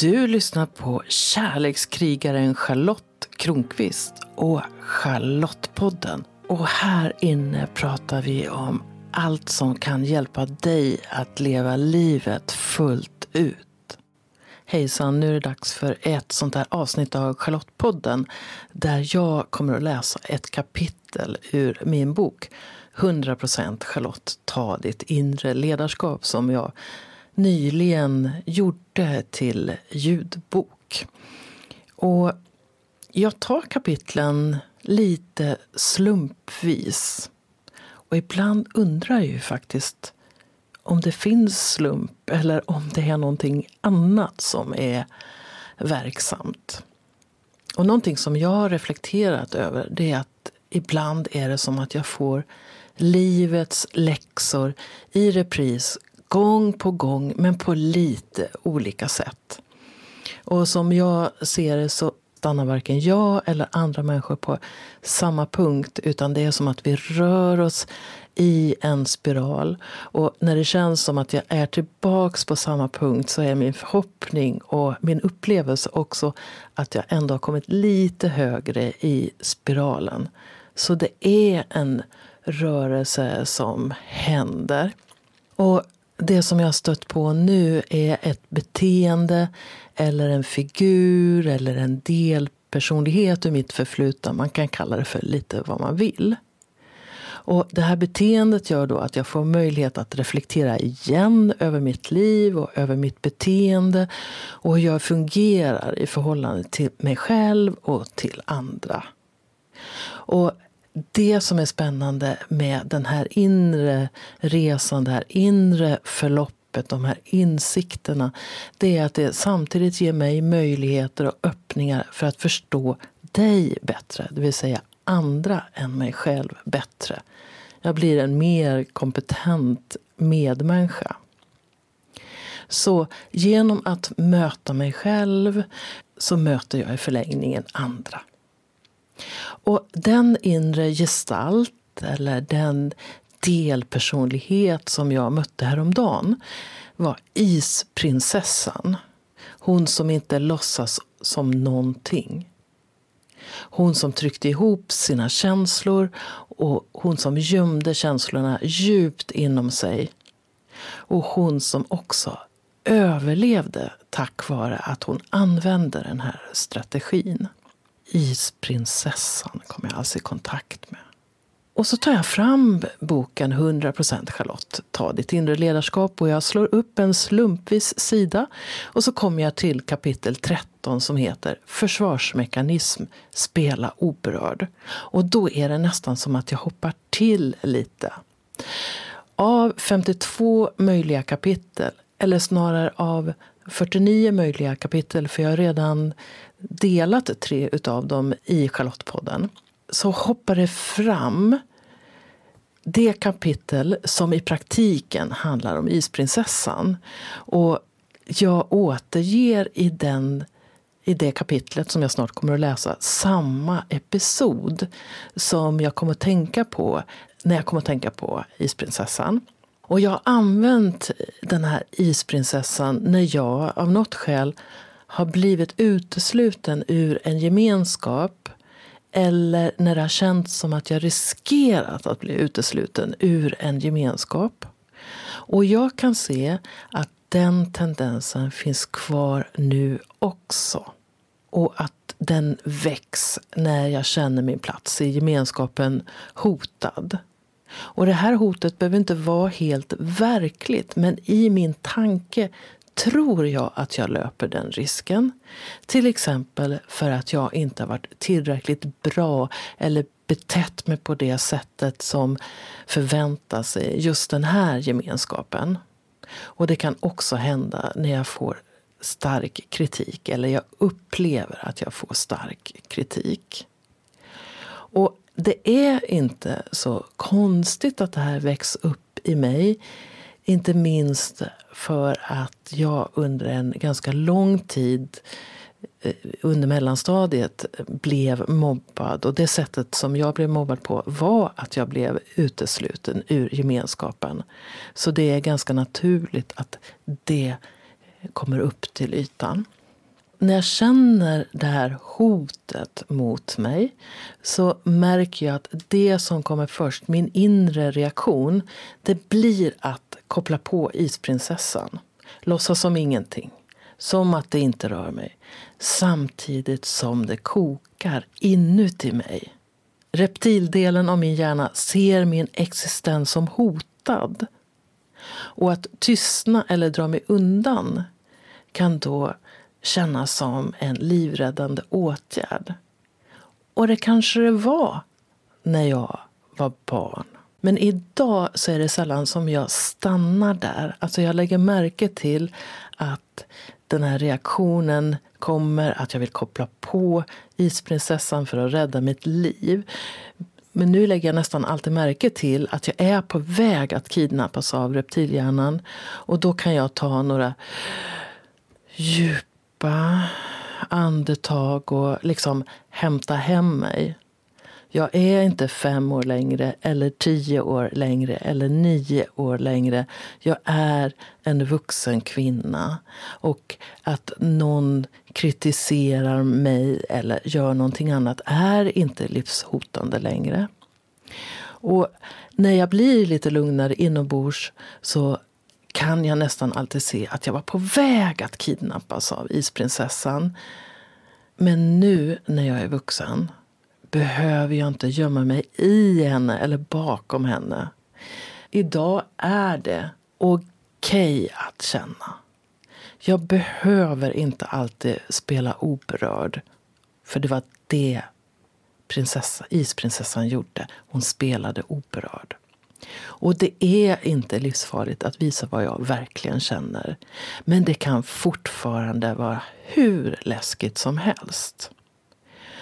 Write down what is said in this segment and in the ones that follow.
Du lyssnar på kärlekskrigaren Charlotte Kronqvist och Charlottepodden. Och här inne pratar vi om allt som kan hjälpa dig att leva livet fullt ut. Hejsan, nu är det dags för ett sånt här avsnitt av Charlottepodden där jag kommer att läsa ett kapitel ur min bok 100% Charlotte, ta ditt inre ledarskap som jag nyligen gjorde till ljudbok. Och jag tar kapitlen lite slumpvis. Och ibland undrar jag ju faktiskt om det finns slump eller om det är någonting annat som är verksamt. Och någonting som jag har reflekterat över det är att ibland är det som att jag får livets läxor i repris gång på gång, men på lite olika sätt. Och som jag ser det så stannar varken jag eller andra människor på samma punkt utan det är som att vi rör oss i en spiral. Och när det känns som att jag är tillbaks på samma punkt så är min förhoppning och min upplevelse också att jag ändå har kommit lite högre i spiralen. Så det är en rörelse som händer. Och det som jag har stött på nu är ett beteende eller en figur eller en delpersonlighet ur mitt förflutna. Man kan kalla det för lite vad man vill. Och Det här beteendet gör då att jag får möjlighet att reflektera igen över mitt liv och över mitt beteende och hur jag fungerar i förhållande till mig själv och till andra. Och det som är spännande med den här inre resan, det här inre förloppet, de här insikterna, det är att det samtidigt ger mig möjligheter och öppningar för att förstå dig bättre, det vill säga andra än mig själv bättre. Jag blir en mer kompetent medmänniska. Så genom att möta mig själv så möter jag i förlängningen andra. Och den inre gestalt, eller den delpersonlighet som jag mötte häromdagen var isprinsessan. Hon som inte låtsas som någonting. Hon som tryckte ihop sina känslor och hon som gömde känslorna djupt inom sig. Och hon som också överlevde tack vare att hon använde den här strategin isprinsessan kom jag alltså i kontakt med. Och så tar jag fram boken 100% Charlotte, ta ditt inre ledarskap och jag slår upp en slumpvis sida och så kommer jag till kapitel 13 som heter Försvarsmekanism, spela oberörd. Och då är det nästan som att jag hoppar till lite. Av 52 möjliga kapitel, eller snarare av 49 möjliga kapitel, för jag har redan delat tre utav dem i Charlottepodden så hoppar det fram det kapitel som i praktiken handlar om isprinsessan. Och jag återger i, den, i det kapitlet som jag snart kommer att läsa samma episod som jag kommer att tänka på när jag kommer att tänka på isprinsessan. Och jag har använt den här isprinsessan när jag av något skäl har blivit utesluten ur en gemenskap eller när det har känts som att jag riskerat att bli utesluten ur en gemenskap. Och jag kan se att den tendensen finns kvar nu också. Och att den väcks när jag känner min plats i gemenskapen hotad. Och det här hotet behöver inte vara helt verkligt men i min tanke tror jag att jag löper den risken. Till exempel för att jag inte har varit tillräckligt bra eller betett mig på det sättet som förväntas i just den här gemenskapen. Och det kan också hända när jag får stark kritik eller jag upplever att jag får stark kritik. Och det är inte så konstigt att det här väcks upp i mig. Inte minst för att jag under en ganska lång tid eh, under mellanstadiet blev mobbad. Och det sättet som jag blev mobbad på var att jag blev utesluten ur gemenskapen. Så det är ganska naturligt att det kommer upp till ytan när jag känner det här hotet mot mig så märker jag att det som kommer först, min inre reaktion, det blir att koppla på isprinsessan. Låtsas som ingenting. Som att det inte rör mig. Samtidigt som det kokar inuti mig. Reptildelen av min hjärna ser min existens som hotad. Och att tystna eller dra mig undan kan då kännas som en livräddande åtgärd. Och det kanske det var när jag var barn. Men idag så är det sällan som jag stannar där. Alltså jag lägger märke till att den här reaktionen kommer, att jag vill koppla på isprinsessan för att rädda mitt liv. Men nu lägger jag nästan alltid märke till att jag är på väg att kidnappas av reptilhjärnan. Och då kan jag ta några djupa andetag och liksom hämta hem mig. Jag är inte fem år längre, eller tio år längre eller nio år längre. Jag är en vuxen kvinna. Och att någon kritiserar mig eller gör någonting annat är inte livshotande längre. Och när jag blir lite lugnare inombords så kan jag nästan alltid se att jag var på väg att kidnappas av isprinsessan. Men nu när jag är vuxen behöver jag inte gömma mig i henne eller bakom henne. Idag är det okej okay att känna. Jag behöver inte alltid spela oberörd. För det var det prinsessa, isprinsessan gjorde. Hon spelade oberörd. Och det är inte livsfarligt att visa vad jag verkligen känner. Men det kan fortfarande vara hur läskigt som helst.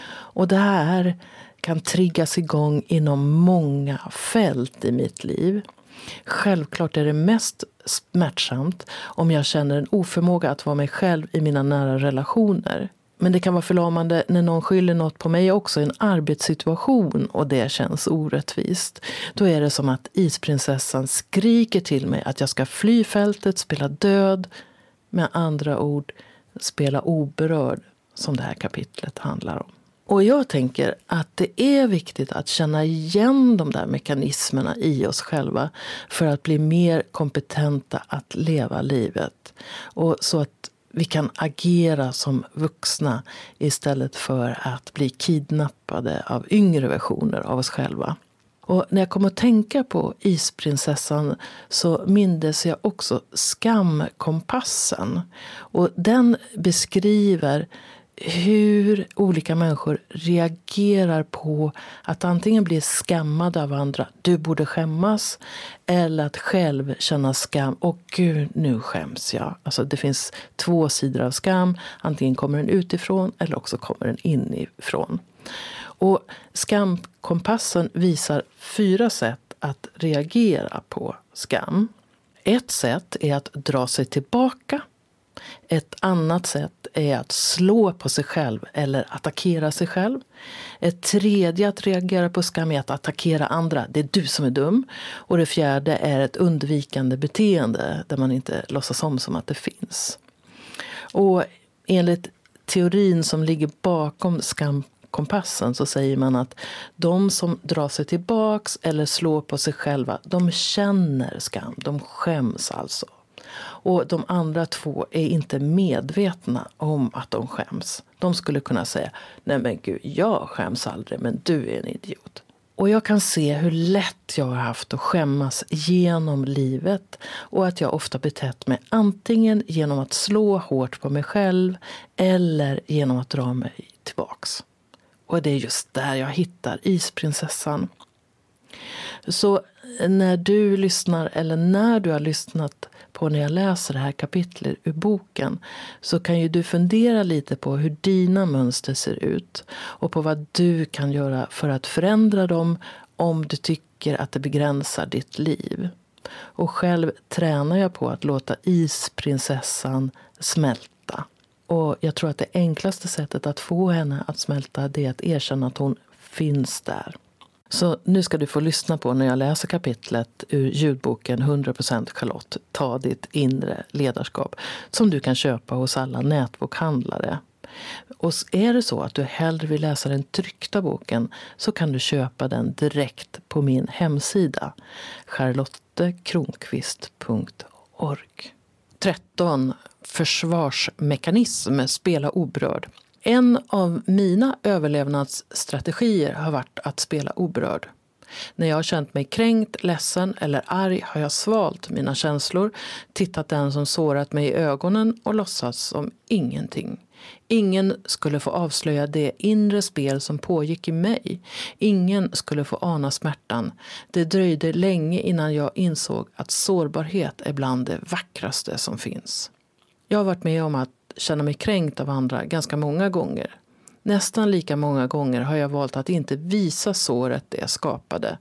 Och det här kan triggas igång inom många fält i mitt liv. Självklart är det mest smärtsamt om jag känner en oförmåga att vara mig själv i mina nära relationer. Men det kan vara förlamande när någon skyller något på mig också i en arbetssituation och det känns orättvist. Då är det som att isprinsessan skriker till mig att jag ska fly fältet, spela död. Med andra ord, spela oberörd, som det här kapitlet handlar om. Och jag tänker att det är viktigt att känna igen de där mekanismerna i oss själva för att bli mer kompetenta att leva livet. Och så att vi kan agera som vuxna istället för att bli kidnappade av yngre versioner av oss själva. Och när jag kom att tänka på isprinsessan så mindes jag också skamkompassen. Och den beskriver hur olika människor reagerar på att antingen bli skammade av andra, du borde skämmas, eller att själv känna skam, och gud, nu skäms jag. Alltså det finns två sidor av skam, antingen kommer den utifrån eller också kommer den inifrån. Och skamkompassen visar fyra sätt att reagera på skam. Ett sätt är att dra sig tillbaka ett annat sätt är att slå på sig själv eller attackera sig själv. Ett tredje att reagera på skam är att attackera andra. Det är du som är dum. Och det fjärde är ett undvikande beteende där man inte låtsas om som att det finns. Och enligt teorin som ligger bakom skamkompassen så säger man att de som drar sig tillbaks eller slår på sig själva, de känner skam. De skäms alltså. Och de andra två är inte medvetna om att de skäms. De skulle kunna säga, nej men gud, jag skäms aldrig, men du är en idiot. Och jag kan se hur lätt jag har haft att skämmas genom livet och att jag ofta betett mig antingen genom att slå hårt på mig själv eller genom att dra mig tillbaks. Och det är just där jag hittar isprinsessan. Så eh, när du lyssnar, eller när du har lyssnat på när jag läser det här kapitlet ur boken så kan ju du fundera lite på hur dina mönster ser ut och på vad du kan göra för att förändra dem om du tycker att det begränsar ditt liv. Och själv tränar jag på att låta isprinsessan smälta. Och jag tror att det enklaste sättet att få henne att smälta det är att erkänna att hon finns där. Så nu ska du få lyssna på när jag läser kapitlet ur ljudboken 100% Charlotte, ta ditt inre ledarskap, som du kan köpa hos alla nätbokhandlare. Och är det så att du hellre vill läsa den tryckta boken så kan du köpa den direkt på min hemsida charlottekronqvist.org. 13. Försvarsmekanism, spela oberörd. En av mina överlevnadsstrategier har varit att spela oberörd. När jag har känt mig kränkt, ledsen eller arg har jag svalt mina känslor, tittat den som sårat mig i ögonen och låtsats som ingenting. Ingen skulle få avslöja det inre spel som pågick i mig. Ingen skulle få ana smärtan. Det dröjde länge innan jag insåg att sårbarhet är bland det vackraste som finns. Jag har varit med om att känna mig kränkt av andra ganska många gånger. Nästan lika många gånger har jag valt att inte visa såret det skapade.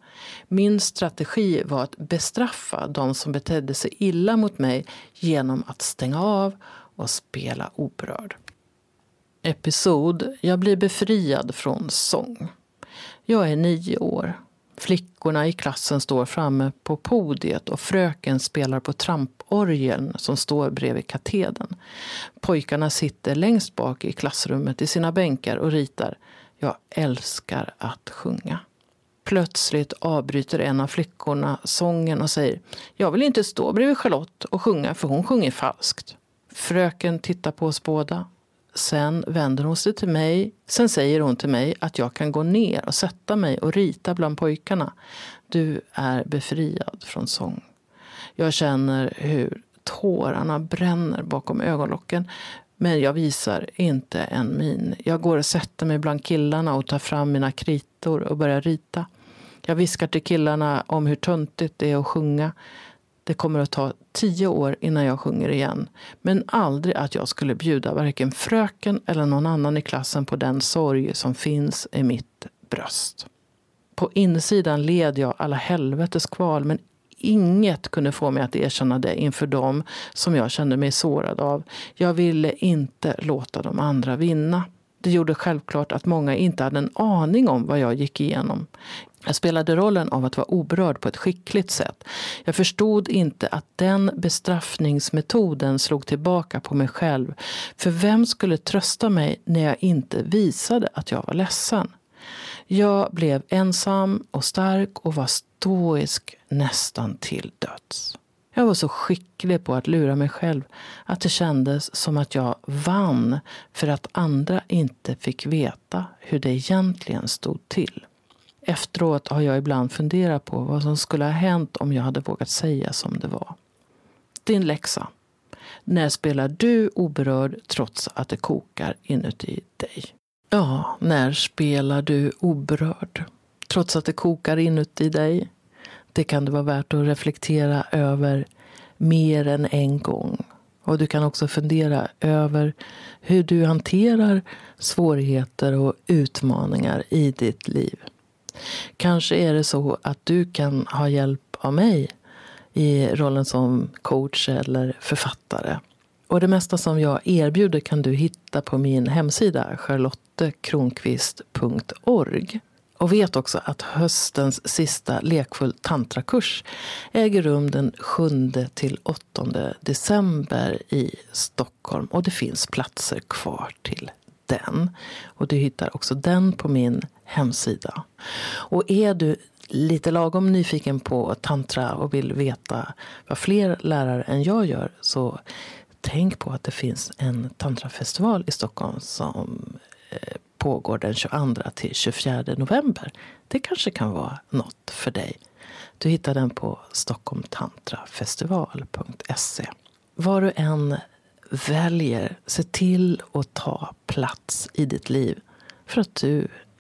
Min strategi var att bestraffa de som betedde sig illa mot mig genom att stänga av och spela oberörd. Episod Jag blir befriad från sång. Jag är nio år. Flickorna i klassen står framme på podiet och fröken spelar på tramporgeln som står bredvid katedern. Pojkarna sitter längst bak i klassrummet i sina bänkar och ritar. Jag älskar att sjunga. Plötsligt avbryter en av flickorna sången och säger Jag vill inte stå bredvid Charlotte och sjunga för hon sjunger falskt. Fröken tittar på oss båda Sen vänder hon sig till mig. Sen säger hon till mig att jag kan gå ner och sätta mig och rita bland pojkarna. Du är befriad från sång. Jag känner hur tårarna bränner bakom ögonlocken. Men jag visar inte en min. Jag går och sätter mig bland killarna och tar fram mina kritor och börjar rita. Jag viskar till killarna om hur töntigt det är att sjunga. Det kommer att ta tio år innan jag sjunger igen. Men aldrig att jag skulle bjuda varken fröken eller någon annan i klassen på den sorg som finns i mitt bröst. På insidan led jag alla helvetes kval men inget kunde få mig att erkänna det inför dem som jag kände mig sårad av. Jag ville inte låta de andra vinna. Det gjorde självklart att många inte hade en aning om vad jag gick igenom. Jag spelade rollen av att vara oberörd på ett skickligt sätt. Jag förstod inte att den bestraffningsmetoden slog tillbaka på mig själv. För vem skulle trösta mig när jag inte visade att jag var ledsen? Jag blev ensam och stark och var stoisk nästan till döds. Jag var så skicklig på att lura mig själv att det kändes som att jag vann för att andra inte fick veta hur det egentligen stod till. Efteråt har jag ibland funderat på vad som skulle ha hänt om jag hade vågat säga som det var. Din läxa. När spelar du oberörd trots att det kokar inuti dig? Ja, när spelar du oberörd trots att det kokar inuti dig? Det kan det vara värt att reflektera över mer än en gång. Och du kan också fundera över hur du hanterar svårigheter och utmaningar i ditt liv. Kanske är det så att du kan ha hjälp av mig i rollen som coach eller författare. Och det mesta som jag erbjuder kan du hitta på min hemsida charlottekronqvist.org. Och vet också att höstens sista lekfull tantrakurs äger rum den 7 till 8 december i Stockholm. Och det finns platser kvar till den. Och du hittar också den på min hemsida. Och är du lite lagom nyfiken på tantra och vill veta vad fler lärare än jag gör så tänk på att det finns en tantrafestival i Stockholm som eh, pågår den 22 till 24 november. Det kanske kan vara något för dig. Du hittar den på stockholmtantrafestival.se. Var du än väljer, se till att ta plats i ditt liv för att du